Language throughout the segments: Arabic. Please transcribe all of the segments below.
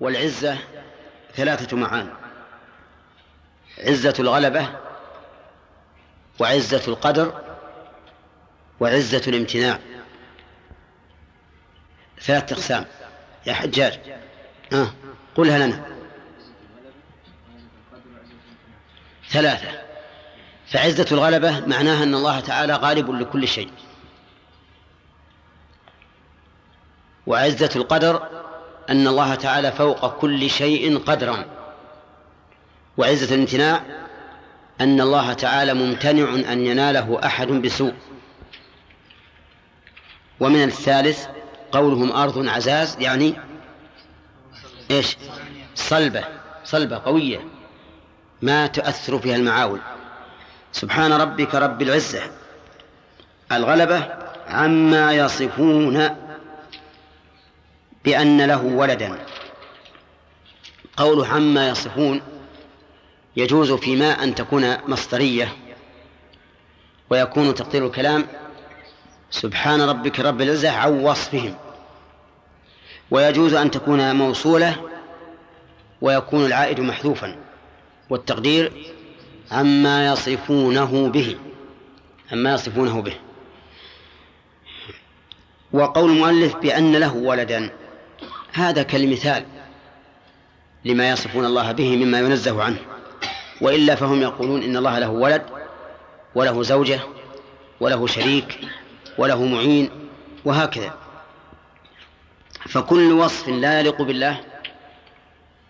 والعزة ثلاثة معان عزة الغلبة وعزة القدر وعزة الامتناع. ثلاثة أقسام. يا حجاج. آه. قلها لنا. ثلاثة. فعزة الغلبة معناها أن الله تعالى غالب لكل شيء. وعزة القدر أن الله تعالى فوق كل شيء قدرا. وعزة الامتناع أن الله تعالى ممتنع أن يناله أحد بسوء. ومن الثالث قولهم أرض عزاز يعني إيش؟ صلبة صلبة قوية ما تؤثر فيها المعاول. سبحان ربك رب العزة. الغلبة عما يصفون بأن له ولدا. قول عما يصفون يجوز فيما أن تكون مصدرية ويكون تقدير الكلام سبحان ربك رب العزة عن وصفهم. ويجوز أن تكون موصولة ويكون العائد محذوفا. والتقدير عما يصفونه به عما يصفونه به. وقول المؤلف بأن له ولدا. هذا كالمثال لما يصفون الله به مما ينزه عنه. وإلا فهم يقولون إن الله له ولد وله زوجة وله شريك وله معين وهكذا. فكل وصف لا يليق بالله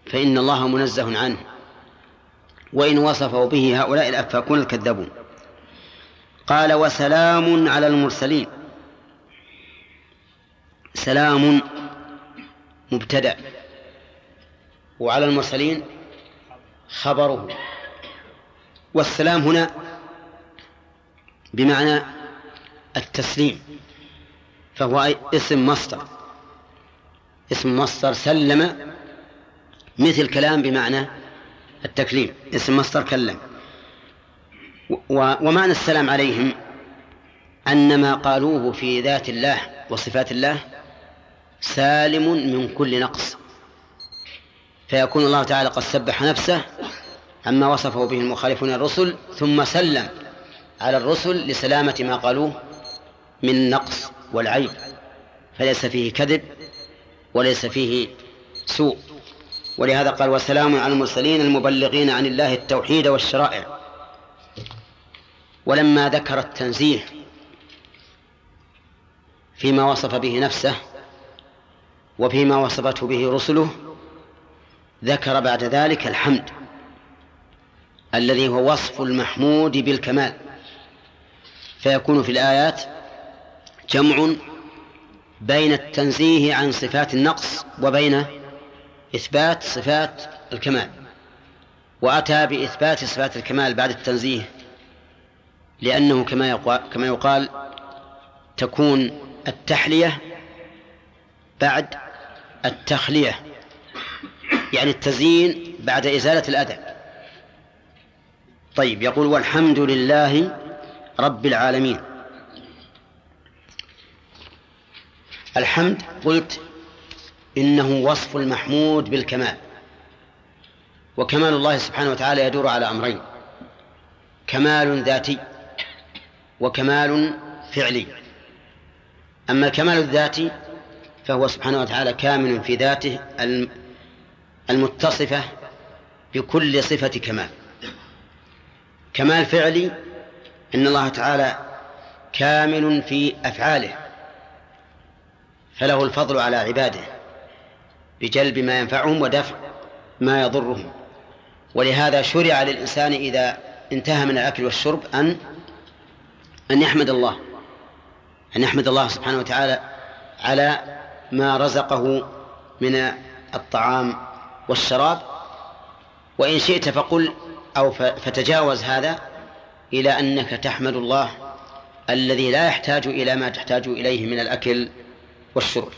فإن الله منزه عنه. وإن وصفه به هؤلاء الأفاكون الكذابون. قال وسلام على المرسلين. سلام مبتدأ. وعلى المرسلين خبره. والسلام هنا بمعنى التسليم فهو اسم مصدر. اسم مصدر سلم مثل كلام بمعنى التكليم. اسم مصدر كلم. ومعنى السلام عليهم أن ما قالوه في ذات الله وصفات الله سالم من كل نقص. فيكون الله تعالى قد سبح نفسه عما وصفه به المخالفون الرسل ثم سلم على الرسل لسلامة ما قالوه من النقص والعيب. فليس فيه كذب وليس فيه سوء. ولهذا قال وسلام على المرسلين المبلغين عن الله التوحيد والشرائع. ولما ذكر التنزيه فيما وصف به نفسه وفيما وصفته به رسله ذكر بعد ذلك الحمد الذي هو وصف المحمود بالكمال. فيكون في الآيات جمع بين التنزيه عن صفات النقص وبين إثبات صفات الكمال. وأتى بإثبات صفات الكمال بعد التنزيه لأنه كما يقال, كما يقال تكون التحلية بعد التخلية يعني التزيين بعد إزالة الأذى. طيب يقول والحمد لله رب العالمين. الحمد قلت إنه وصف المحمود بالكمال. وكمال الله سبحانه وتعالى يدور على أمرين كمال ذاتي وكمال فعلي. أما الكمال الذاتي فهو سبحانه وتعالى كامل في ذاته المتصفة بكل صفة كمال. كمال فعلي إن الله تعالى كامل في أفعاله فله الفضل على عباده بجلب ما ينفعهم ودفع ما يضرهم. ولهذا شرع للإنسان إذا انتهى من الأكل والشرب أن أن يحمد الله أن يحمد الله سبحانه وتعالى على ما رزقه من الطعام والشراب. وإن شئت فقل أو فتجاوز هذا إلى أنك تحمد الله الذي لا يحتاج إلى ما تحتاج إليه من الأكل والشرب.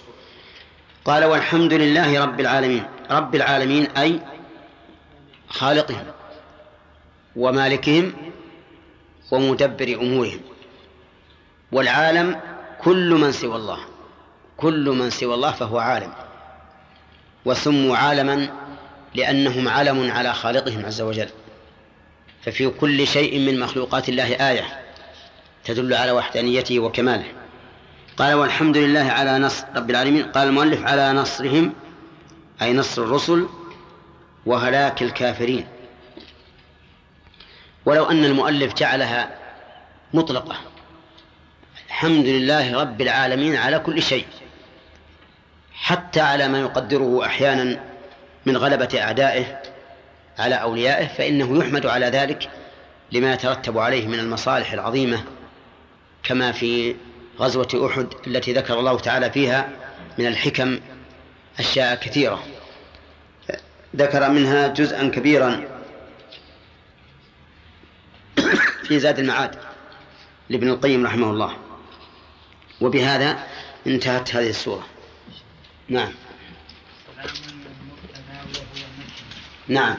قال والحمد لله رب العالمين. رب العالمين أي خالقهم ومالكهم ومدبر أمورهم. والعالم كل من سوى الله. كل من سوى الله فهو عالم وسموا عالما لأنهم علم على خالقهم عز وجل. ففي كل شيء من مخلوقات الله آية تدل على وحدانيته وكماله. قال والحمد لله على نصر رب العالمين. قال المؤلف على نصرهم أي نصر الرسل وهلاك الكافرين. ولو أن المؤلف جعلها مطلقة. الحمد لله رب العالمين على كل شيء. حتى على ما يقدره أحيانا من غلبة أعدائه على أوليائه فإنه يحمد على ذلك لما يترتب عليه من المصالح العظيمة كما في غزوة أحد التي ذكر الله تعالى فيها من الحكم أشياء كثيرة. ذكر منها جزءا كبيرا في زاد المعاد لابن القيم رحمه الله. وبهذا انتهت هذه السورة. نعم. نعم.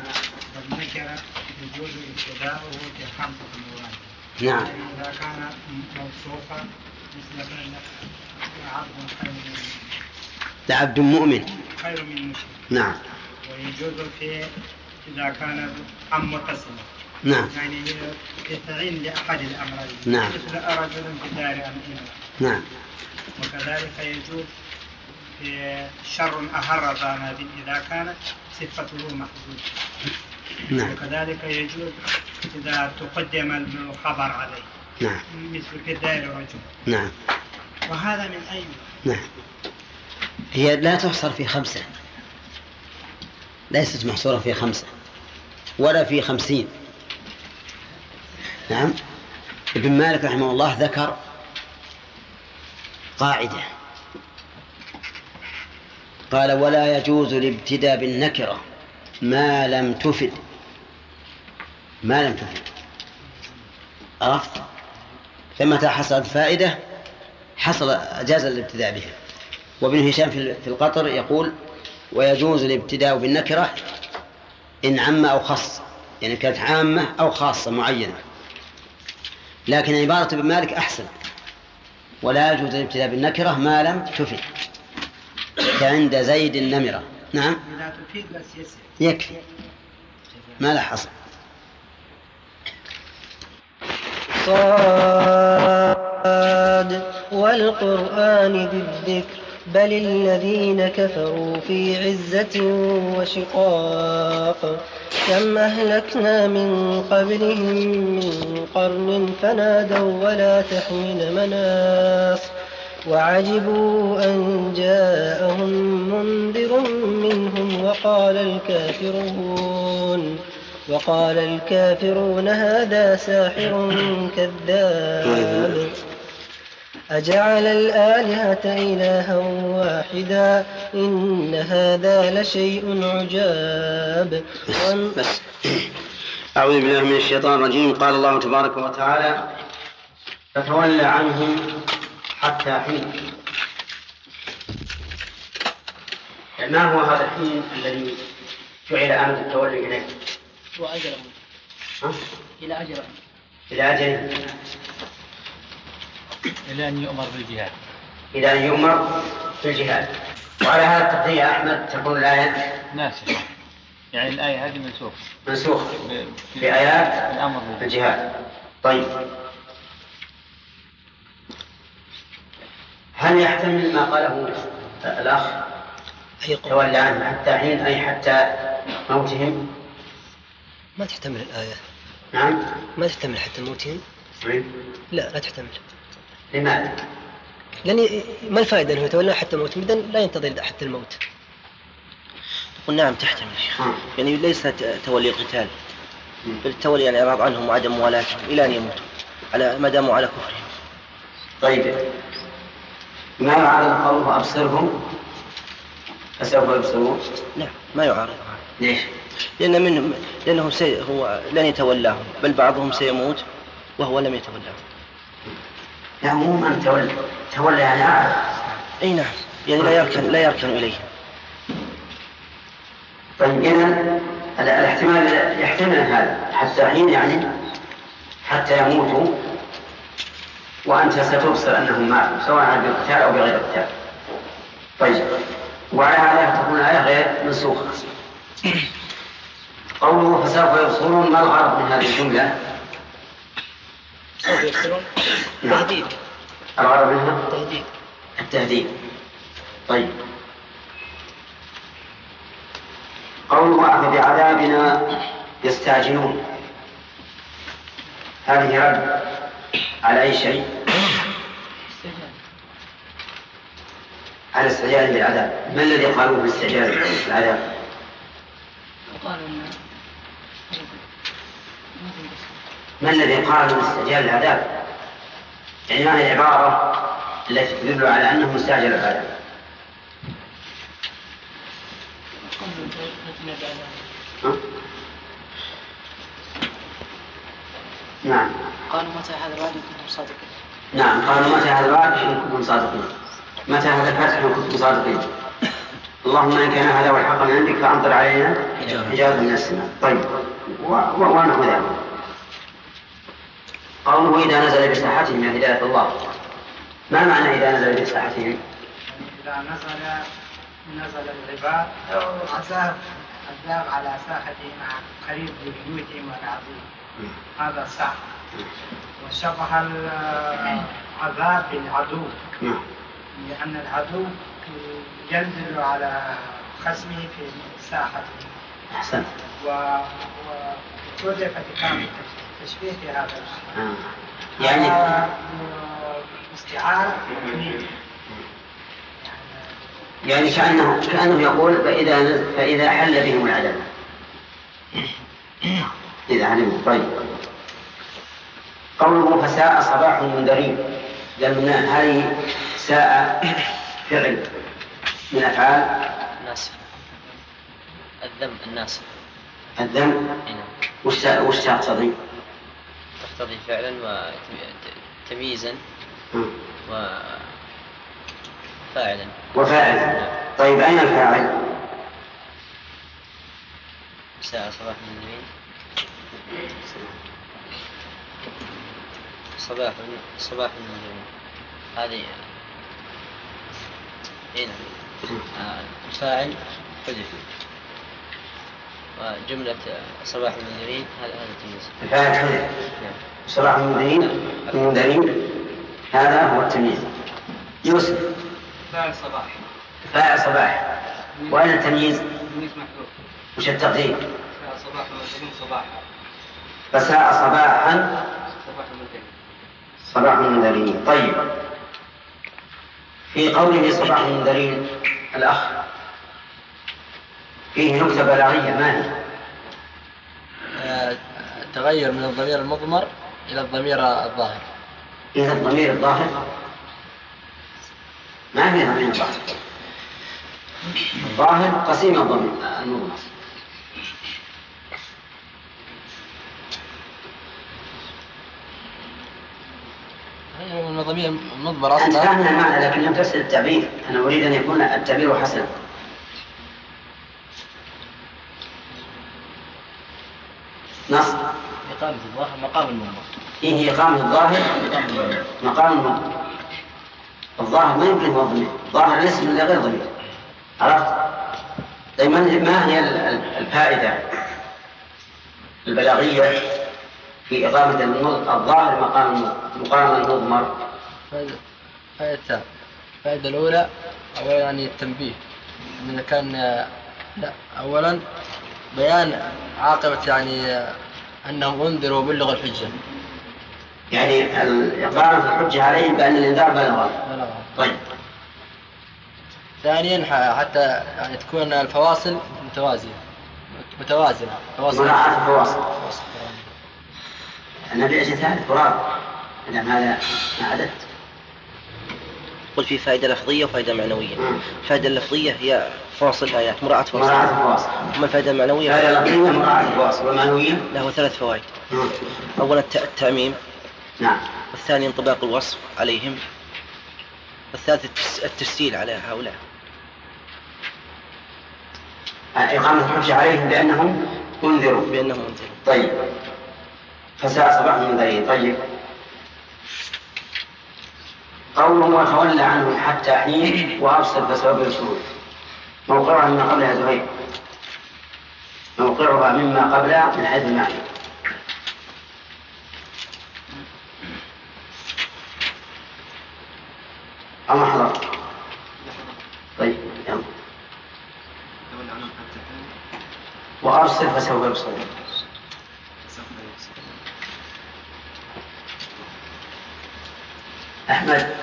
والنكرة يجوز ابتداؤه في خمسة مواد نعم. إذا كان موصوفا مثل عبد خير من لعبد مؤمن. خير من مسلم نعم. ويجوز في إذا كان أم متصل نعم. يعني يستعين لأحد الأمرين نعم. مثل رجل في دار أم نعم. وكذلك يجوز شر أهر ذا إذا كانت صفته محدودة. نعم. وكذلك يجوز إذا تقدم الخبر عليه. نعم. مثل في الدائرة رجل نعم. وهذا من أي نعم. هي لا تحصر في خمسة. ليست محصورة في خمسة. ولا في خمسين. نعم. ابن مالك رحمه الله ذكر قاعدة. قال ولا يجوز الابتداء بالنكرة. ما لم تفد. ما لم تفد. عرفت؟ فمتى حصلت فائدة حصل جاز الابتداء بها. وابن هشام في القطر يقول ويجوز الابتداء بالنكرة إن عم أو خص يعني كانت عامة أو خاصة معينة. لكن عبارة ابن مالك أحسن. ولا يجوز الابتداء بالنكرة ما لم تفد. كعند زيد النمرة. نعم. لا تفيد بس يكفي. ما لا حصر. صاد والقرآن بالذكر بل الذين كفروا في عزة وشقاق. كم أهلكنا من قبلهم من قرن فنادوا ولا تحمل مناص. وعجبوا أن جاءهم منذر منهم وقال الكافرون وقال الكافرون هذا ساحر كذاب. أجعل الآلهة إلها واحدا إن هذا لشيء عجاب. بس أعوذ بالله من الشيطان الرجيم. قال الله تبارك وتعالى فتولى عنهم حتى حين. ما هو هذا الحين الذي جعل أمد التولي إليه؟ هو أجل إلى أجل إلى أجل. إلى أن يؤمر بالجهاد. إلى أن يؤمر بالجهاد. وعلى هذا التقدير يا أحمد تكون الآية؟ ناسخة يعني الآية هذه منسوخة. منسوخة. بآيات الأمر بالجهاد. طيب. هل يحتمل ما قاله الأخ؟ تولى عنه حتى حين أي حتى موتهم؟ ما تحتمل الآية. نعم. ما تحتمل حتى موتهم؟ لا لا تحتمل. لماذا؟ لأن ما الفائدة أنه يتولى حتى موت إذن لا ينتظر حتى الموت. نقول نعم تحتمل. آه. يعني ليس تولي قتال بل التولي يعني إعراض عنهم وعدم موالاتهم إلى أن يموتوا. على ما داموا على كفرهم. طيب. ما يعارض قوله أبصرهم فسوف يبصرون؟ نعم ما يعارض. ليش؟ لأن منهم لأنه سي هو لن يتولاهم بل بعضهم سيموت وهو لم يتولاهم. لا مو من تولى تولى يعني أعرض أي نعم يعني لا يركن لا يركن إليه. طيب إذا الاحتمال يحتمل هذا حتى حين يعني حتى يموتوا. وأنت ستبصر أنهم ماتوا سواء بالقتال أو بغير القتال. طيب. وعلى هذا تكون الآية غير منسوخة. قوله فسوف يبصرون ما الغرض من هذه الجملة؟ سوف يبصرون؟ تهديد. الغرض منها؟ تهديد. التهديد. طيب. قوله أفبعذابنا يستعجلون. هذه رد. على أي شيء؟ على استعجال بالعذاب ما الذي قالوه باستعجال بالعذاب ما الذي قالوا باستعجال العذاب يعني ما هي العبارة التي تدل على أنه مستعجل العذاب ها؟ نعم. قالوا متى هذا الوعد إن كنتم صادقين؟ نعم قالوا متى هذا الوعد إن كنتم صادقين؟ متى هذا الفتح إن كنتم صادقين؟ اللهم إن كان هذا هو الحق من عندك فأمطر علينا حجارة من السماء طيب. ونحو ذلك؟ قوله إذا نزل بساحتهم يعني هداية الله. ما معنى إذا نزل بساحتهم؟ إذا نزل نزل العباد أو عذاب عذاب على ساحتهم قريب لبيوتهم والعظيم هذا ساحة. وشبه العذاب بالعدو. لأن العدو ينزل على خصمه في ساحته. أحسنت و ووجدت كان تشبيه في هذا الأمر. آه. يعني هذا استعارة يعني كأنه كأنه يقول فإذا فإذا حل بهم العذاب إذا علموا. طيب. قوله فساء صباح المنذرين لأن هذه ساء فعل من أفعال. ناسخ الذم الناسخ الذم هنا وش وش تقتضي؟ تقتضي فعلا وتمييزا وفاعلا وفاعل. طيب أين الفاعل؟ ساعة صباح المنذرين صباح صباح المنذرين هذه. هنا آه، الفاعل حذف. وجملة صباح المنذرين هذا هذا التمييز الفاعل حذف. نعم. صباح المنذرين المنذرين هذا هو التمييز. يوسف. فاعل صباح فاعل صباح وأين التمييز؟ تمييز محذوف وش التقدير؟ فاعل صباح والمسلمين صباحا فساء صباحا. صباح المنذرين صباح المنذرين طيب. في قوله صباح المنذرين الأخ. فيه نكتة بلاغية. ما هي؟ آه، تغير من الضمير المضمر إلى الضمير الظاهر. إذا الضمير الظاهر. ما في ضمير الظاهر الظاهر قسيم الضمير من الضمير المضمر أنت فاهم المعنى لكن لم تفسر التعبير. أنا أريد أن يكون التعبير حسنا. نص. إقامة الظاهر مقام المضمر فيه إقامة الظاهر؟ مقام المضمر الظاهر ما يمكن هو ضمير ظاهر الاسم إلا غير ضمير عرفت؟ طيب من- ما هي ال- ال- الفائدة البلاغية في إقامة الظاهر مقام مقام المضمر فائدتان الفائدة الأولى أولا يعني التنبيه. إن كان لا أولا بيان عاقبة يعني أنهم أنذروا وبلغوا الحجة. يعني إقامة الحجة عليهم بأن الإنذار بلغ. طيب. ثانيا حتى يعني تكون الفواصل متوازية. متوازنة فواصل. مراعاة الفواصل. فواصل. النبي أجل ثالث تراب ما هذا ما عددت قل في فائدة لفظية وفائدة معنوية. الفائدة اللفظية هي فواصل الآيات مراعاة مراعاة فواصل الفواصل. أما الفائدة المعنوية هذا لفظية مراعاة الفواصل. والمعنوية؟ له ثلاث فوائد. أولا الت- التعميم نعم. والثاني انطباق الوصف عليهم. والثالث التس- التسجيل على هؤلاء. إقامة الحجة عليهم بأنهم أنذروا بأنهم منزلون طيب. فساء صباح المنذرين طيب. قوله وتولى عنهم حتى حين وأبصر فسوف يبصرون موقعها مما قبلها زهير. موقعها مما قبلها من حيث المعنى. أما حضر طيب يلا. وأرسل فسوف يبصرون. أحمد.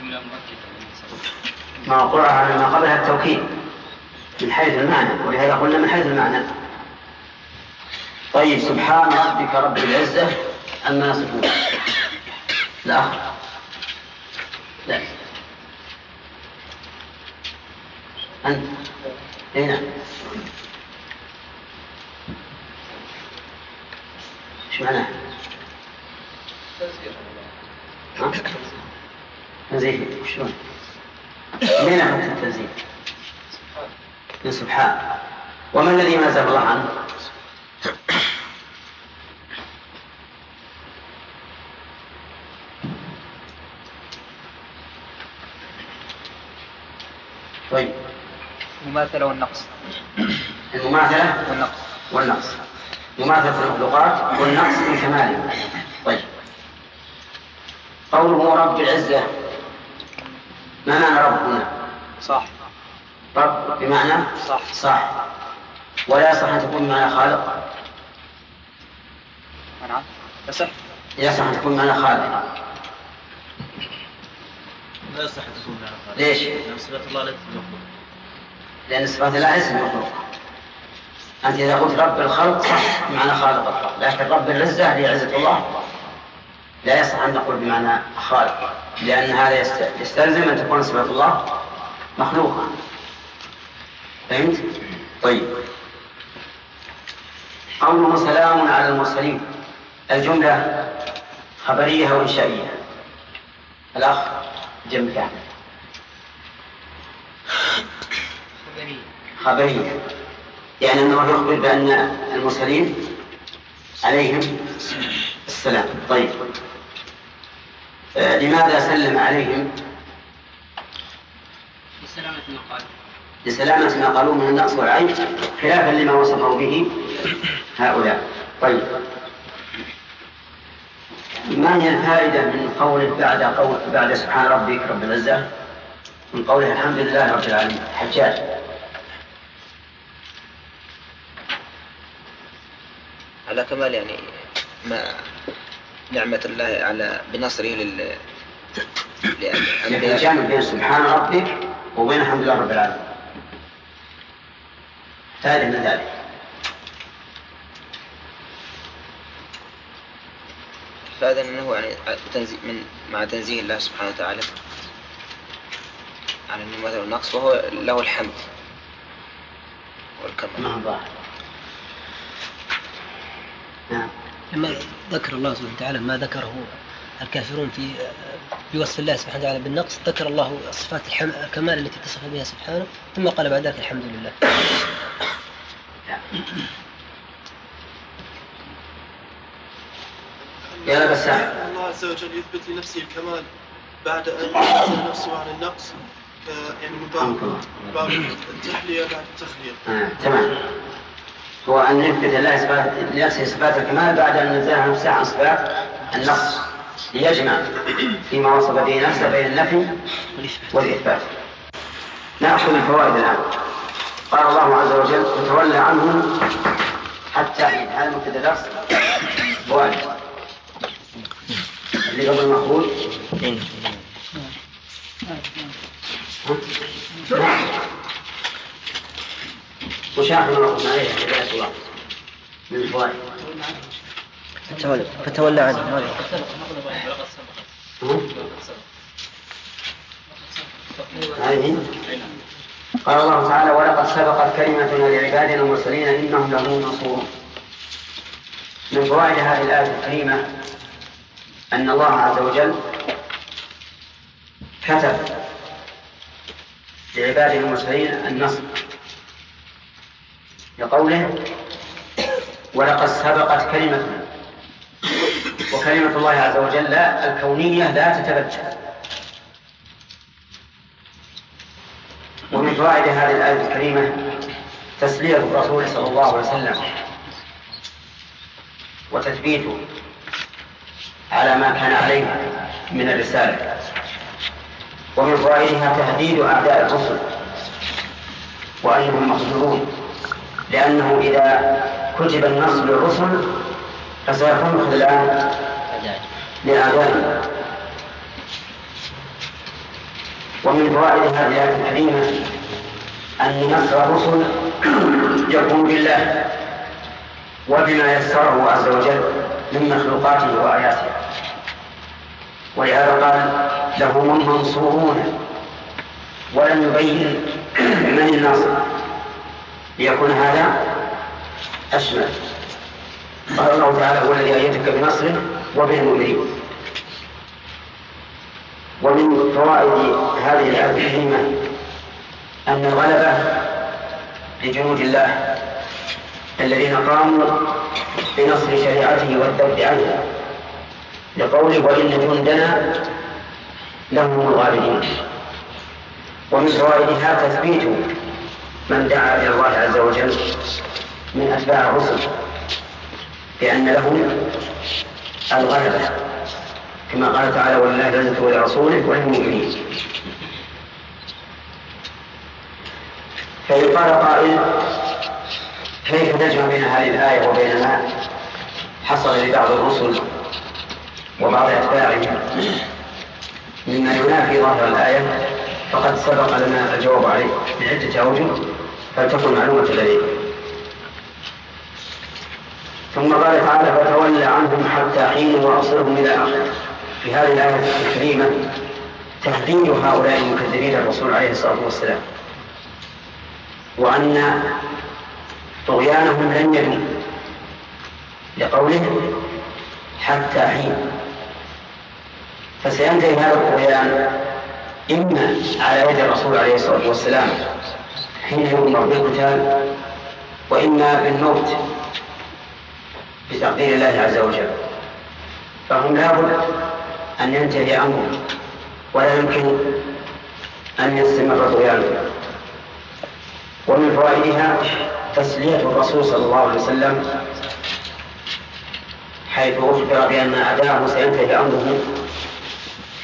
جملة مركبة موقعها مما قبلها التوكيد. من حيث المعنى. ولهذا قلنا من حيث المعنى. طيب سبحان ربك رب العزة عما يصفون. لا لا أنت أي نعم إيش معناه؟ ها؟ تنزيه شلون؟ من أخذت التنزيه؟ من سبحان وما الذي نزه الله عنه؟ طيب المماثلة والنقص. المماثلة والنقص. والنقص. مماثلة المخلوقات والنقص من كماله طيب. قوله رب العزة. ما معنى رب هنا؟ صح. رب بمعنى صح. صح ولا يصح أن تكون بمعنى خالق. نعم. يصح يصح أن تكون بمعنى خالق. لا يصح أن تكون على خالق. ليش؟ لأن صفات الله ليست مخلوقة لأن صفات الله ليست مخلوقة أنت إذا قلت رب الخلق صح بمعنى خالق الخلق. لكن رب العزة هي عزة الله. لا يصح أن نقول بمعنى خالق. لأن هذا يست- يستلزم أن تكون صفة الله مخلوقة. فهمت؟ طيب. قوله سلام على المرسلين. الجملة خبرية أو إنشائية؟ الأخ جنبك خبرية يعني أنه يخبر بأن المرسلين عليهم السلام. طيب. آه، لماذا سلم عليهم؟ لسلامة المقال لسلامة ما قالوه من النقص والعيب خلافا لما وصفه به هؤلاء. طيب. ما هي الفائدة من قوله بعد قول بعد سبحان ربك رب العزة؟ من قوله الحمد لله رب العالمين. حجاج. على كمال يعني ما نعمة الله على بنصره لل يعني لأنبياء جامع بين سبحان ربك وبين الحمد لله رب العالمين. فائدة من ذلك. فهذا أنه يعني تنزي من مع تنزيه الله سبحانه وتعالى عن النماذج والنقص وهو له الحمد والكمال. ظاهر. نعم. لما ذكر الله سبحانه وتعالى ما ذكره الكافرون في في وصف الله سبحانه وتعالى بالنقص ذكر الله صفات الحم... الكمال التي اتصف بها سبحانه ثم قال بعد ذلك الحمد لله. يا ابا السعد الله عز وجل يثبت لنفسه الكمال بعد أن ينزل نفسه عن النقص يعني من باب التحلية بعد التخلية. آه. تمام. هو أن يثبت الله صفات لنفسه صفات الكمال بعد أن نزهه نفسه عن صفات النقص. ليجمع فيما وصف به نفسه بين النفي والإثبات. نأخذ الفوائد الآن. قال الله عز وجل وتولى عنهم حتى حين هذا مبتدا درس فوائد. اللي قبل المخروج وشاهد ما وقفنا عليه هداية الله من الفوائد فتولى, فتولى عنه. هذه؟ قال الله تعالى ولقد سبقت كلمتنا لعبادنا المرسلين إنهم لهم المنصورون من فوائد هذه الآية الكريمة أن الله عز وجل كتب لعباده المرسلين النصر. لقوله ولقد سبقت كلمتنا. وكلمة الله عز وجل الكونية لا تتبدل فوائد هذه الآية الكريمة تسلية الرسول صلى الله عليه وسلم وتثبيته على ما كان عليه من الرسالة. ومن فوائدها تهديد أعداء الرسل وأنهم مقتولون لأنه إذا كتب النصر للرسل فسيكون خذلان لأعدائهم ومن فوائد هذه الآية الكريمة أن نصر الرسل يكون بالله وبما يسره عز وجل من مخلوقاته وآياته. ولهذا قال لهم المنصورون ولم يبين من الناصر. ليكون هذا أشمل قال الله تعالى هو الذي أيدك بنصره وبالمؤمنين ومن فوائد هذه الآية الكريمة أن الغلبة لجنود الله الذين قاموا بنصر شريعته والذب عنها لقوله وإن جندنا لهم الغالبين ومن فوائدها تثبيت من دعا إلى الله عز وجل من أتباع الرسل بأن لهم الغلبة كما قال تعالى ولله العزة ولرسوله وللمؤمنين. فإن قال قائل كيف نجمع بين هذه الآية وبين ما حصل لبعض الرسل وبعض أتباعهم مما ينافي ظاهر الآية؟ فقد سبق لنا الجواب عليه بعدة أوجه. فلتكن معلومة لديكم ثم قال تعالى فتولى عنهم حتى حين وأصلهم إلى آخره في هذه الآية الكريمة تهديد هؤلاء المكذبين الرسول عليه الصلاة والسلام. وأن طغيانهم لن يدوم لقوله حتى حين. فسينتهي هذا الطغيان إما على يد الرسول عليه الصلاة والسلام حين يؤمر بالقتال وإما بالموت بتقدير الله عز وجل. فهم لابد أن ينتهي أمره ولا يمكن أن يستمر طغيانه ومن فوائدها تسلية الرسول صلى الله عليه وسلم حيث أخبر بأن أداءه سينتهي أمره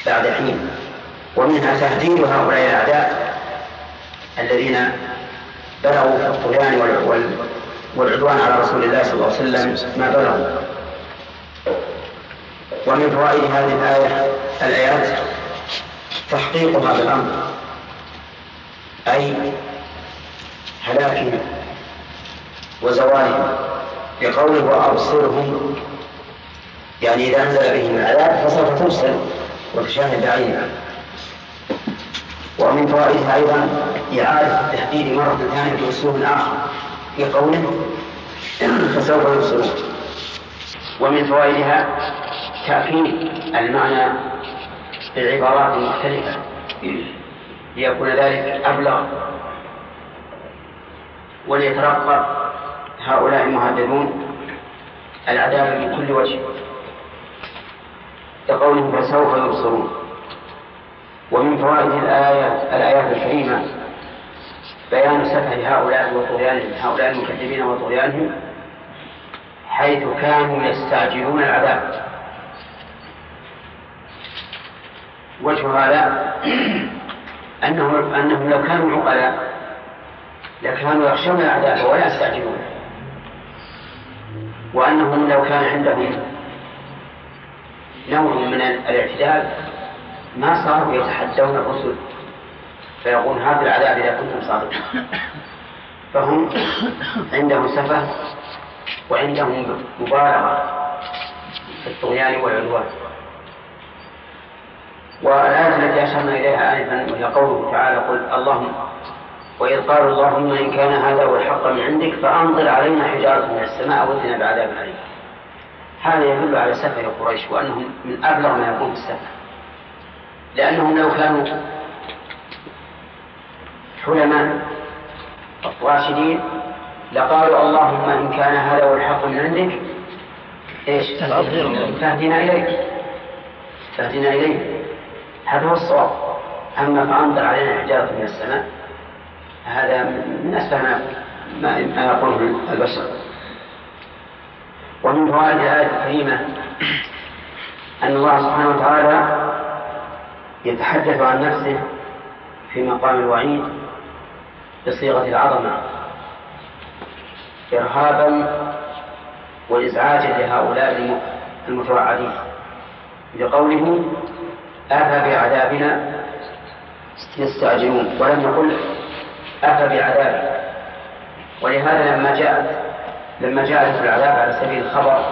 بعد حين. ومنها تهديد هؤلاء الأعداء الذين بلغوا في الطغيان والعدوان على رسول الله صلى الله عليه وسلم ما بلغوا ومن فوائد هذه الآية الآيات تحقيق هذا الأمر أي هلاكهم وزوالهم. بقوله وأبصرهم يعني إذا نزل بهم العذاب فسوف تبصر وتشاهد بعينها ومن فوائدها أيضا إعادة التحديد مرة ثانية بأسلوب آخر في قوله فسوف يبصرون. ومن فوائدها تأكيد المعنى بالعبارات المختلفة. ليكون ذلك أبلغ وليترقب هؤلاء المهددون العذاب من كل وجه. كقوله فسوف يبصرون. ومن فوائد الآية الآيات الكريمة بيان سفه هؤلاء وطغيانهم هؤلاء المكذبين وطغيانهم حيث كانوا يستعجلون العذاب. وجه هذا أنهم أنهم لو كانوا عقلاء لكانوا يخشون العذاب ولا يستعجلون. وأنهم لو كان عندهم نوع من الاعتدال ما صاروا يتحدون الرسل. فيقول هذا العذاب إذا كنتم صادقين. فهم عندهم سفة وعندهم مبالغة في الطغيان والعدوان. والآية التي أشرنا إليها آنفا وهي قوله تعالى قل اللهم وإذ قالوا اللهم إن كان هذا هو الحق من عندك فأنظر علينا حجارة من السماء وإذنا بعذاب أليم. هذا يدل على سفه قريش وأنهم من أبلغ ما يكون في السفه. لأنهم لو كانوا حلماء راشدين لقالوا اللهم إن كان هذا هو الحق من عندك إيش؟ فاهدنا إليك. فاهدنا إليك. هذا هو الصواب. أما فأنزل علينا حجارة من السماء هذا من أسفل ما ما ما يقوله البشر. ومن فوائد الآية الكريمة أن الله سبحانه وتعالى يتحدث عن نفسه في مقام الوعيد بصيغة العظمة إرهابا وإزعاجا لهؤلاء المتوعدين بقوله أفبعذابنا يستعجلون؟ ولم يقل أفبعذابي ولهذا لما جاءت لما جاءت العذاب على سبيل الخبر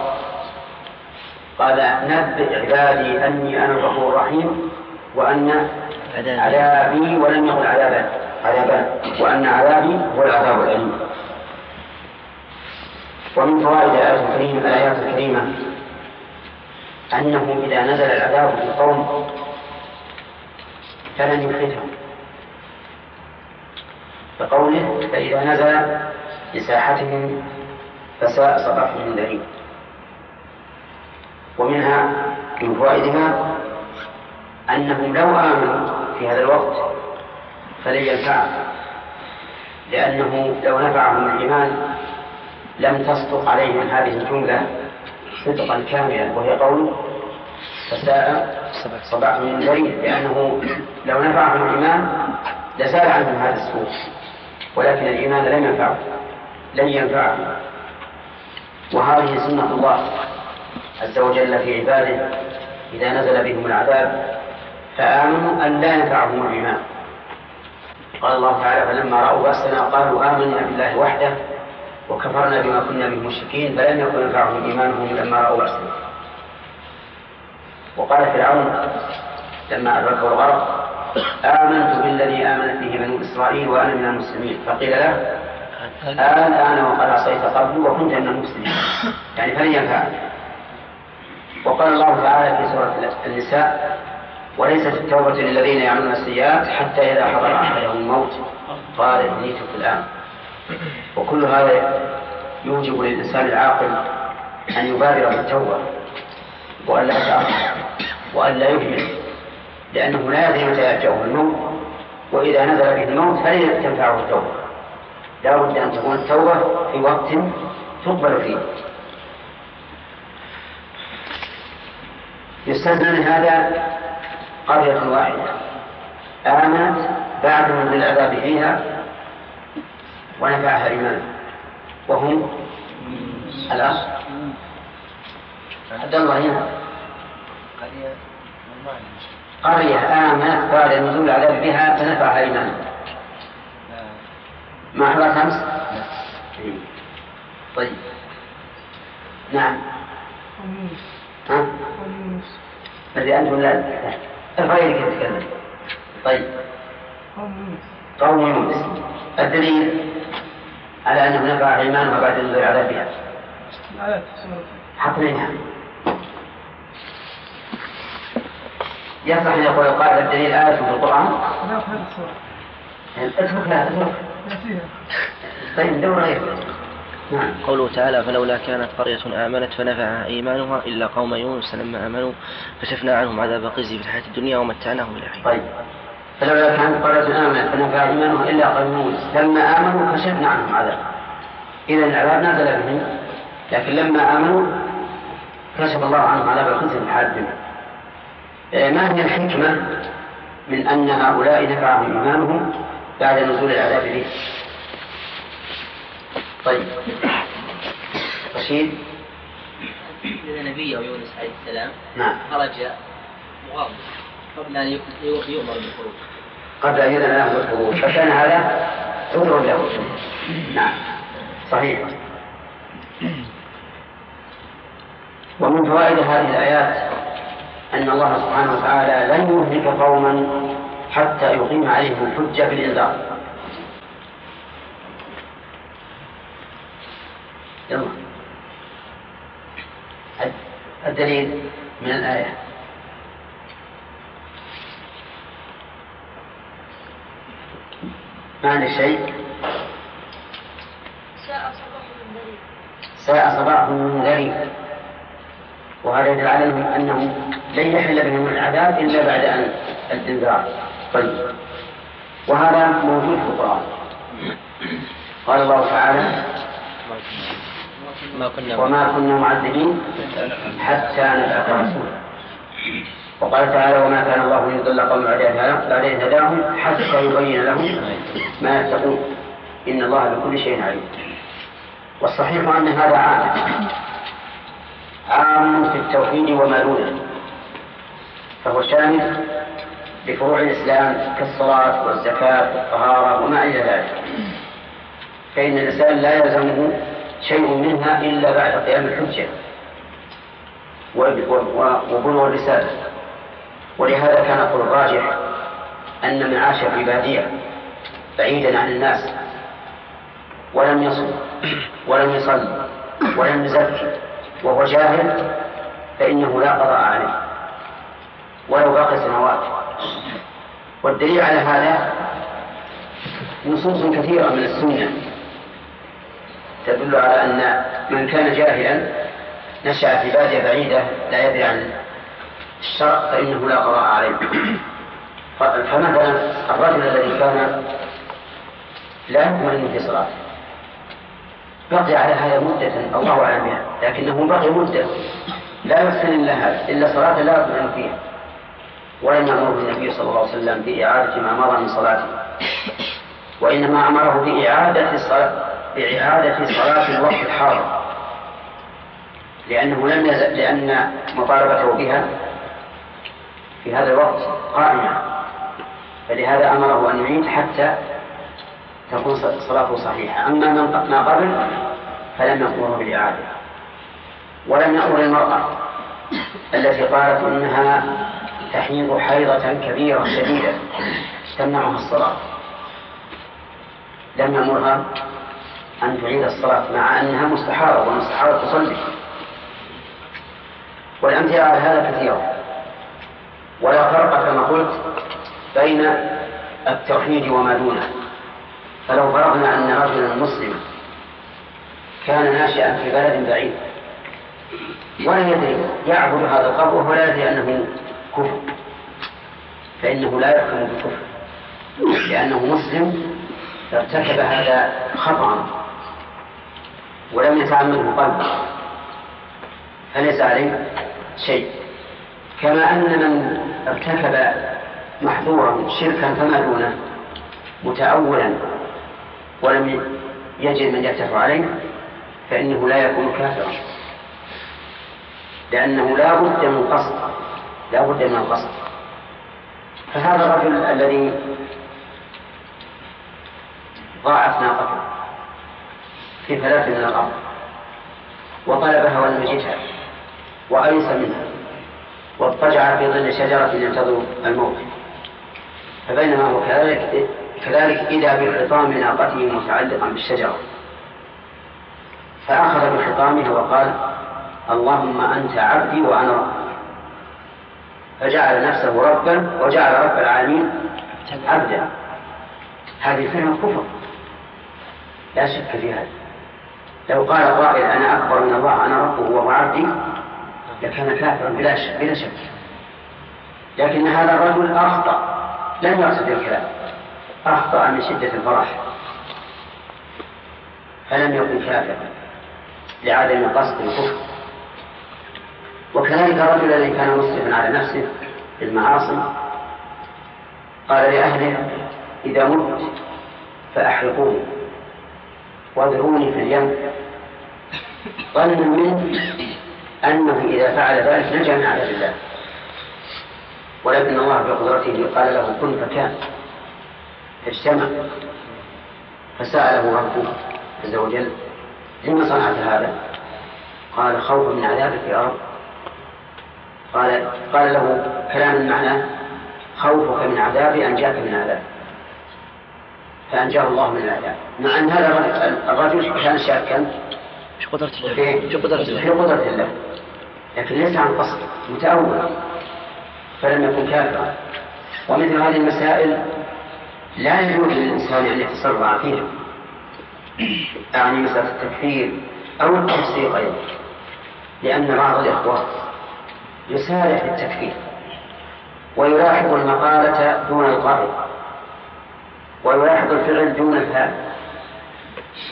قال نبئ عبادي أني أنا الغفور الرحيم. وأن عذابي. ولم يقل عذابا عذابان. وأن عذابي هو العذاب الأليم. ومن فوائد الآية الكريمة الآيات الكريمة أنه إذا نزل العذاب في القوم فلن يفلتهم كقوله فإذا نزل لساحتهم فساء صباح المنذرين ومنها من فوائدها أنهم لو آمنوا في هذا الوقت فلن ينفعهم. لأنه لو نفعهم الإيمان لم تصدق عليهم هذه الجملة صدقا كاملا وهي قول فساء صباح المنذرين لأنه لو نفعهم الإيمان لزال عنهم هذا السوء ولكن الإيمان لم ينفعه لن ينفعهم. وهذه سنة الله عز وجل في عباده إذا نزل بهم العذاب فآمنوا أن لا ينفعهم الإيمان. قال الله تعالى فلما رأوا بأسنا قالوا آمنا بالله وحده وكفرنا بما كنا من المشركين فلم يكن ينفعهم إيمانهم لما رأوا بأسنا. وقال فرعون لما أدركه الغرق آمنت بالذي آمنت به بنو إسرائيل وأنا من المسلمين. فقيل له الآن وقد عصيت قبل وكنت من المسلمين. يعني فلن ينفعك وقال الله تعالى في سورة النساء وليست التوبة للذين يعملون السيئات حتى إذا حضر أحدهم الموت. قال إني تبت الآن. وكل هذا يوجب للإنسان العاقل أن يبادر بالتوبة وأن لا يتأخر وأن لا يهمل لأنه لا يدري متى يأتيه الموت وإذا نزل به الموت فلن تنفعه التوبة. لا بد أن تكون التوبة في وقت تقبل فيه. يستثنى من هذا قرية واحدة. آمنت بعد من العذاب فيها ونفعها إيمانا وهم الأخ عبد الله هنا قرية آمنت بعد نزول العذاب بها فنفعها إيمانا ما حضرت أمس؟ طيب. نعم. ها؟ الذي أنتم لا الغير يتكلم طيب. قوم يونس الدليل على أنه نفع إيمانها بعد نزول العذاب بها. حقنينها يصح أن يقول القائل الدليل آية في القرآن؟ لا اترك. لا اترك طيب دور غير نعم. قوله تعالى فلولا كانت قرية آمنت فنفعها إيمانها إلا قوم يونس لما آمنوا كشفنا عنهم عذاب خزي في الحياة الدنيا ومتعناهم إلى حين. طيب. فلولا كانت قرية آمنت فنفع إيمانها إلا قوم يونس لما آمنوا كشفنا عنهم عذاب. إذا العذاب نزل بهم لكن لما آمنوا كشف الله عنهم عذاب الخزي في الحياة الدنيا. آه، ما هي الحكمة من أن هؤلاء نفعهم إيمانهم بعد نزول العذاب به؟ طيب. رشيد؟ إذا نبي يونس عليه السلام نعم. خرج مغاضب قبل أن يؤمر بالخروج قبل أن له بالخروج فكان هذا عذر له. نعم. صحيح. ومن فوائد هذه الآيات أن الله سبحانه وتعالى لن يهلك قوما حتى يقيم عليهم الحجة بالإنذار. يلا. الدليل من الآية. ما عندك شيء ساء صباح المنذرين ساء صباح منذرين وهذا يدل على أنه لن يحل بهم العذاب إلا بعد أن الإنذار. طيب. وهذا موجود في القرآن. قال الله تعالى وما كنا معذبين حتى نبعث رسولا وقال تعالى وما كان الله ليضل قوم بعد إذ- بعد إذ هداهم حتى يبين لهم ما يتقون. إن الله بكل شيء عليم. والصحيح أن هذا عام. عام في التوحيد وما دونه فهو شامل لفروع الإسلام كالصلاة والزكاة والطهارة وما إلى ذلك. فإن الإنسان لا يلزمه شيء منها إلا بعد قيام الحجة. وبلوغ الرسالة. ولهذا كان القول الراجح أن من عاش في بادية بعيدا عن الناس ولم يصل ولم يصلي ولم يزكي وهو جاهل فإنه لا قضاء عليه. ولو باقي سنوات والدليل على هذا نصوص كثيرة من السنة. تدل على أن من كان جاهلا نشأ في بادية بعيدة لا يدري عن الشرع فإنه لا قضاء عليه. فمثلا الرجل الذي كان لا يطمئن في صلاته بقي على هذا مدة الله أعلم بها لكنه بقي مدة لا يحسن إلا هذا إلا صلاة لا يطمئن فيها ولم يأمره النبي صلى الله عليه وسلم بإعادة ما مضى من صلاته وإنما أمره بإعادة الصلاة. بإعادة صلاة الوقت الحاضر. لأنه لم يزل لأن مطالبته بها في هذا الوقت قائمة. فلهذا أمره أن يعيد حتى تكون صلاته صحيحة. أما من ما قبل فلم يأمره بالإعادة. ولم يأمر المرأة التي قالت إنها تحيض حيضة كبيرة شديدة تمنعها الصلاة. لم يأمرها أن تعيد الصلاة مع أنها مستحارة والمستحارة تصلي. والأمثلة على هذا كثيرة. ولا فرق كما قلت بين التوحيد وما دونه. فلو فرضنا أن رجلا مسلما كان ناشئا في بلد بعيد ولا يدري يعبد هذا القبر وهو لا يدري أنه كفر. فإنه لا يحكم بالكفر لأنه مسلم ارتكب هذا خطأ. ولم يتعمده قلبه فليس عليه شيء. كما أن من ارتكب محظورا شركا فما دونه متأولا ولم يجد من يفتح عليه فإنه لا يكون كافرا. لأنه لا بد من قصد لا بد من القصد فهذا الرجل الذي ضاعت ناقته. في ثلاث من الأرض وطلبها ولم يجدها وأيس منها واضطجع في ظل شجرة ينتظر الموت. فبينما هو كذلك كذلك إذا بخطام ناقته متعلقا بالشجرة. فأخذ بخطامها وقال اللهم أنت عبدي وأنا ربك فجعل نفسه ربا وجعل رب العالمين عبدا. هذه فعلا كفر. لا شك في هذا. لو قال قائل أنا أكبر من الله أنا ربه وهو عبدي لكان كافرا بلا شك بلا شك. لكن هذا الرجل أخطأ لم يقصد الكلام. أخطأ من شدة الفرح. فلم يكن كافرا لعدم قصد الكفر. وكذلك الرجل الذي كان مسرفا على نفسه بالمعاصي قال لأهله إذا مت فأحرقوني واذروني في اليم. ظنا منه أنه إذا فعل ذلك نجا من عذاب الله. ولكن الله بقدرته قال له كن فكان فاجتمع فسأله ربه عز وجل لما صنعت هذا؟ قال خوفا من عذابك يا رب. قال قال له كلام معناه خوفك من عذابي أنجاك من عذاب. فأنجاه الله من العذاب. مع أن هذا الرجل كان شاكا في قدرة الله. في في قدرة في الله قدرة الله. لكن ليس عن قصد متأول. فلم يكن كافرا. ومثل هذه المسائل لا يجوز للإنسان أن يتصرف فيها. أعني مسألة التكفير أو التفسيق أيضا. لأن بعض الإخوة يسارع في التكفير. ويلاحظ المقالة دون القائل ويلاحظ الفعل دون الفعل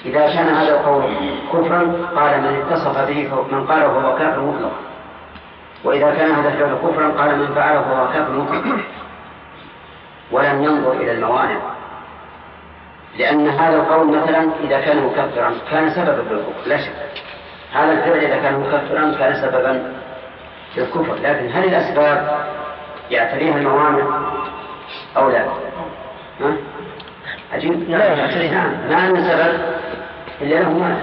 إذا كان هذا القول كفرا قال من اتصف به من قاله فهو كافر مطلقا. وإذا كان هذا الفعل كفرا قال من فعله فهو كافر مطلقا. ولم ينظر إلى الموانع. لأن هذا القول مثلا إذا كان مكفرا كان سببا في الكفر لا شك. هذا الفعل إذا كان مكفرا كان سببا في الكفر. لكن هل الأسباب يعتريها الموانع أو لا؟ ها؟ عجيب لا يعتريها. نعم. ما من سبب إلا له مانع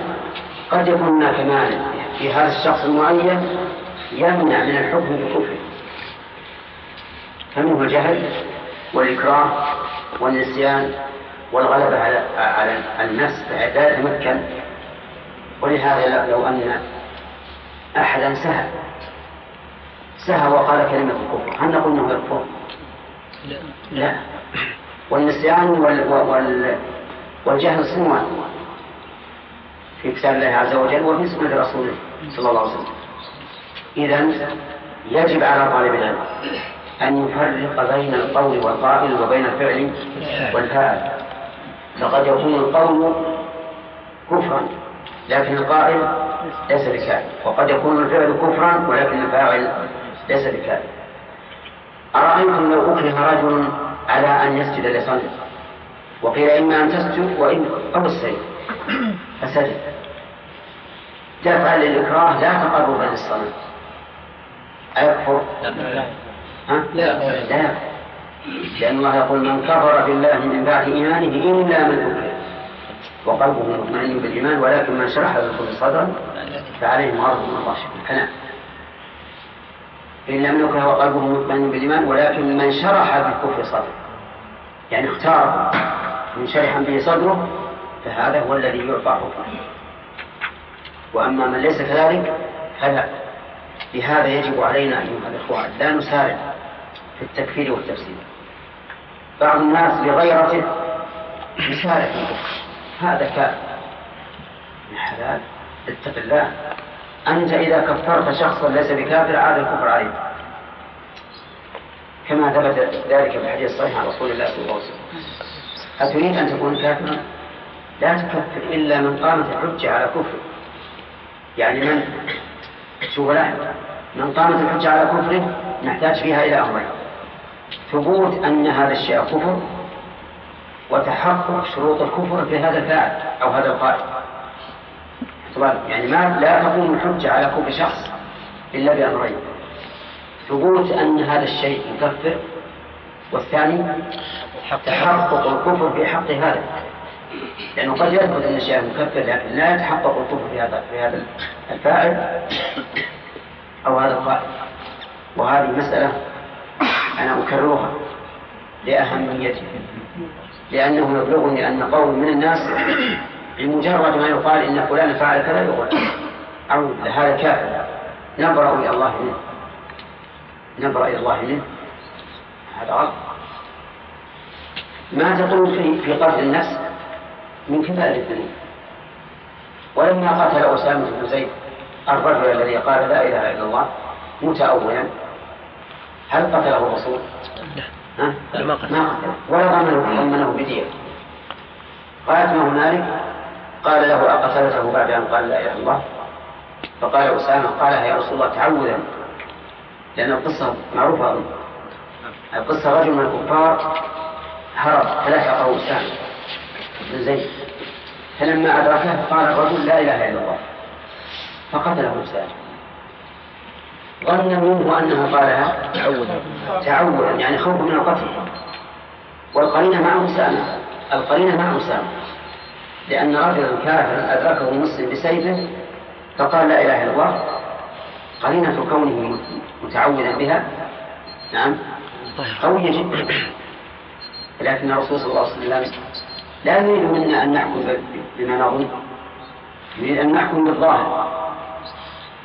قد يكون هناك مانع في هذا الشخص المعين يمنع من الحكم بكفره. فمنه الجهل والإكراه والنسيان والغلبة على على النفس لا يتمكن ولهذا لو أن أحدا سهى سهى وقال كلمة الكفر هل نقول أنه يكفر؟ لا. لا. والنسيان وال... وال... والجهل صنوان. في كتاب الله عز وجل وفي سنة رسوله صلى الله عليه وسلم. إذا يجب على طالب العلم أن يفرق بين القول والقائل وبين الفعل والفاعل. فقد يكون القول كفرا لكن القائل ليس بكافر وقد يكون الفعل كفرا ولكن الفاعل ليس بكافر أرأيتم لو أكره رجل على أن يسجد لصنم وقيل إما أن تسجد وإما أو السيف فسجد. تفعل الإكراه لا تقربا للصنم أيكفر؟ ها؟ لا. لا لأن الله يقول من كفر بالله من بعد إيمانه إلا من أكره وقلبه مطمئن بالإيمان ولكن من شرح بالكفر صدرا فعليهم غضب من الله كلام إن لم يكره وقلبه مطمئن بالإيمان ولكن من شرح بالكفر صدره يعني اختار من شرح به صدره فهذا هو الذي يعطى حكمه. وأما من ليس كذلك فلا. لهذا يجب علينا أيها الإخوان لا نسارع في التكفير والتفسير. بعض الناس لغيرته يسارع هذا كافر حلال. اتق الله. أنت إذا كفرت شخصا ليس بكافر عاد الكفر عليك. كما ثبت ذلك في الحديث الصحيح عن رسول الله صلى الله عليه وسلم. أتريد أن تكون كافرا؟ لا تكفر إلا من قامت الحجة على كفره. يعني من شوف لاحظ من قامت الحجة على كفره نحتاج فيها إلى أمرين ثبوت أن هذا الشيء كفر وتحقق شروط الكفر في هذا الفاعل أو هذا القائل. يعني ما لا تقوم الحجة على كفر شخص إلا بأمرين. ثبوت أن هذا الشيء مكفر والثاني تحقق الكفر في حق هذا. لأنه قد يثبت أن الشيء مكفر لكن لا يتحقق الكفر في هذا في هذا الفاعل أو هذا القائل. وهذه مسألة أنا أكررها لأهميتها لأنه يبلغني أن قول من الناس بمجرد ما يقال إن فلان فعل كذا يقول أو هذا كافر. نبرأ إلى الله منه. نبرأ إلى الله منه. هذا غلط. ما تقول في في قتل النفس؟ من كبائر الذنوب ولما قتل أسامة بن زيد الرجل الذي قال لا إله إلا الله متأولا هل قتله الرسول؟ لا، ما قتله. ولا ضمنه ضمنه بدية قالت ما هنالك قال له أقتلته بعد أن قال لا إله إلا الله؟ فقال أسامة قالها يا رسول الله تعوذا لأن القصة معروفة. القصة رجل من الكفار هرب فلحقه أسامة. بن زيد. فلما أدركه قال الرجل لا إله إلا الله. فقتله أسامة ظن منه أنه قالها تعوذا. تعوذا يعني خوفا من القتل. والقرينة مع أسامة القرينة مع أسامة لأن رجلا كافرا أدركه مسلم بسيفه فقال لا إله إلا الله. قرينة كونه متعوذا بها. نعم. قوية جدا. لكن الرسول صلى الله عليه وسلم لا يريد منا أن نحكم بما نظن يريد أن نحكم بالظاهر.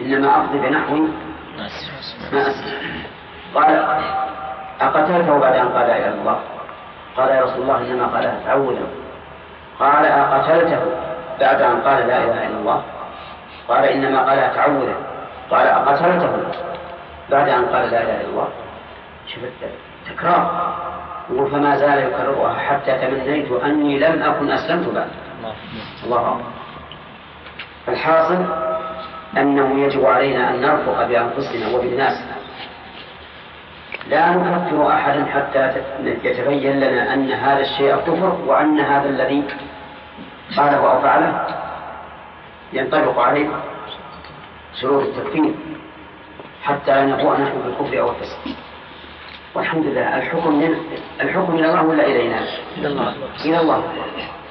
إنما أقضي بنحو ما قال أقتلته بعد أن قال لا إله إلا الله؟ قال يا رسول الله إنما قالها تعوذا قال أقتلته بعد أن قال لا إله إلا الله؟ قال إنما قالها تعوذا قال أقتلته بعد أن قال لا إله إلا الله؟ شوف تكرار يقول فما زال يكررها حتى تمنيت أني لم أكن أسلمت بعد. الله أعلم الحاصل أنه يجب علينا أن نرفق بأنفسنا وبالناس. لا نكفر أحدا حتى يتبين لنا أن هذا الشيء كفر وأن هذا الذي قاله أو فعله ينطبق عليه شروط التكفير حتى لا نبوء نحن بالكفر أو الفسق. والحمد لله. الحكم من الحكم إلى الله ولا إلينا؟ إلى الله. إلى الله.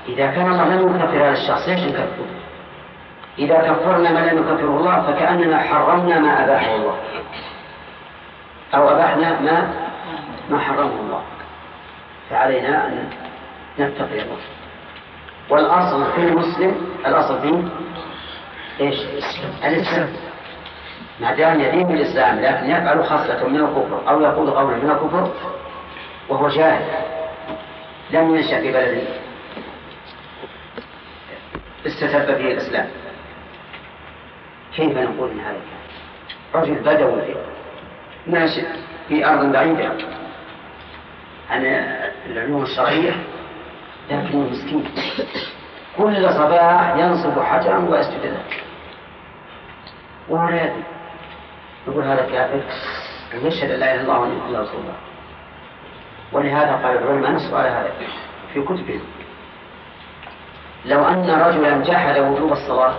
إذا كان الله لم يكفر هذا الشخص ليش نكفره؟ إذا كفرنا ما لم يكفره الله فكأننا حرمنا ما أباحه الله. أو أباحنا ما ما حرمه الله. فعلينا أن نتقي الله. والأصل في المسلم الأصل فيه إيش؟ الإسلام. ما دام يدين بالإسلام لكن يفعل خصلة من الكفر أو يقول قولا من الكفر وهو جاهل لم ينشأ في بلد استتب فيه الإسلام. كيف نقول من هذا؟ رجل بدوي ناشئ في أرض بعيدة. عن العلوم الشرعية لكنه مسكين. كل صباح ينصب حجرا ويسجد له. وهو لا يدري يقول هذا كافر؟ ويشهد ان لا إله إلا الله وأن محمدا رسول الله. ولهذا قال العلماء نصوا على هذا في كتبهم لو أن رجلا جحد وجوب الصلاة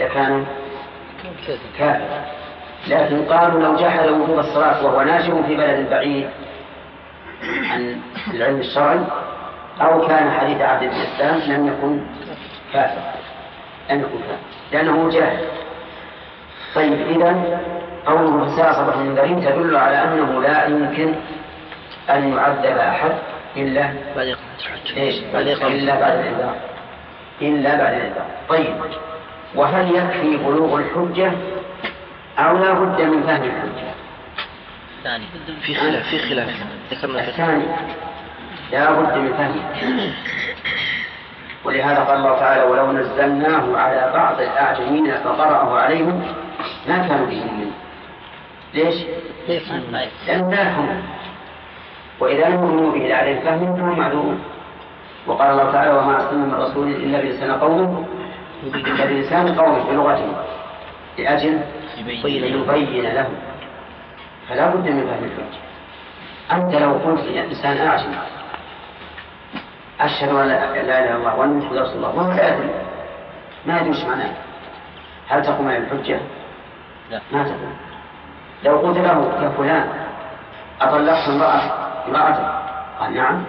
لكان كافر لكن قالوا لو جحد وجوب الصلاة وهو ناشئ في بلد بعيد عن العلم الشرعي أو كان حديث عهد بالاسلام لم يكن كافر لم يكن كافر لأنه جاهل. طيب إذا قوله فساء صبح المنذرين تدل على أنه لا يمكن أن يعذب أحد إلا بعد إيش؟ بعد إلا بعد الإنذار إلا بعد الإنذار طيب وهل يكفي بلوغ الحجة أو لا بد من فهم الحجة؟ ثاني. في خلاف في خلاف. ذكرنا في الثاني لا بد من فهمه ولهذا قال الله تعالى ولو نزلناه على بعض الأعجمين فقرأه عليهم ما كانوا به مؤمنين ليش؟ لأنهم لا يفهمون وإذا لم يؤمنوا به على الفهم فهم معذورون وقال الله تعالى وما أرسلنا من رسول إلا بلسان قومه بلسان قومه بلغته لأجل يبين له فلا بد من فهم الحجة أنت لو قلت لإنسان أعجم. أشهد أن لا إله إلا الله وأن محمد رسول الله. وهو لا يدري. ما يدري معناه. هل تقوم عليه الحجة؟ ما تقوم لو قلت له يا فلان أطلقت امرأة؟ امرأتك قال نعم.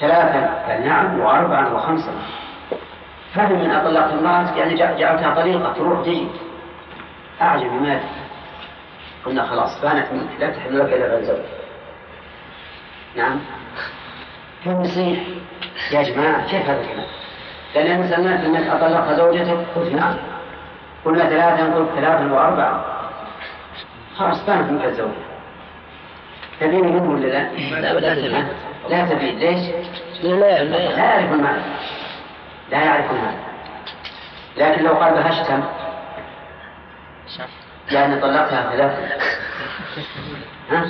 ثلاثا؟ قال نعم. وأربعا؟ وخمسا؟ فهم من أطلقت امرأتك يعني جع- جعلتها طليقة تروح تجي. أعجب بماذا؟ قلنا خلاص بانت منك. لا تحل لك إلا بعد زوج نعم. كم يصيح يا جماعة كيف هذا الكلام؟ لأن سمعت أنك أطلقت زوجتك قلت نعم. قلنا ثلاثا قلت ثلاثا وأربعا خلاص بانت منك الزوجة تبين منه ولا لا؟ لا لا تبين. لا تبين. ليش؟ لا يعرف لا. يعرف المعنى. لا يعرف المعنى. لكن لو قال بهشتم. يعني طلقتها ثلاثة. ها؟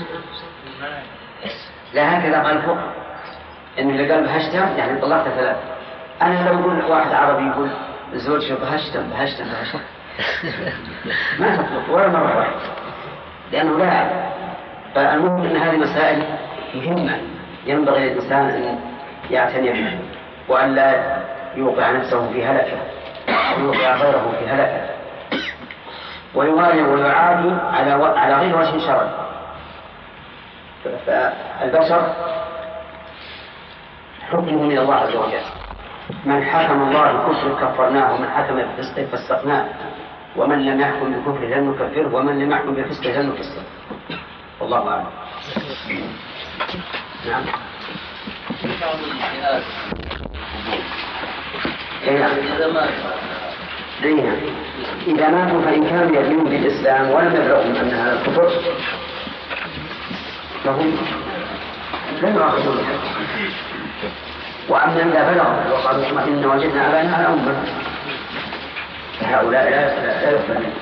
لا هكذا قال فوق. إن اللي قال بهشتم يعني طلقتها ثلاثة. أنا لو أقول واحد عربي يقول شوف بهشتم بهشتم بهشتم. ما تطلق ولا مرة واحدة. لأنه لا يعرف فالمهم أن هذه مسائل مهمة. ينبغي للإنسان أن يعتني بها وأن لا يوقع نفسه في هلكة ويوقع غيره في هلكة. ويوالي ويعادي على و... على غير وجه شرعي. فالبشر حكمه من الله عز وجل. من حكم الله بالكفر كفرناه ومن حكم بالفسق فسقناه. ومن لم يحكم بالكفر لم نكفره ومن لم يحكم بالفسق لم نفسقه والله أعلم نعم نعم. إيه نعم. إذا ماتوا فإن كانوا يدينون بالإسلام ولم يبلغهم أن هذا الكفر فهم لم يؤاخذون وأما إذا بلغوا وقالوا إن وجدنا آباءنا على أمة فهؤلاء لا لا يقبل منهم.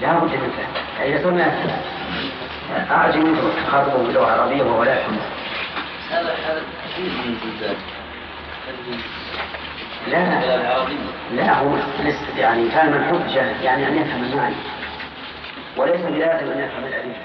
لا بد من فهم إذا سمع أعجم خاطبه باللغة العربية وهو لا يفهم هذا هذا تحذير من زلزال لا. لا هو يعني كان من حجة يعني أن يفهم المعنى. وليس بلازم أن يفهم الأدلة.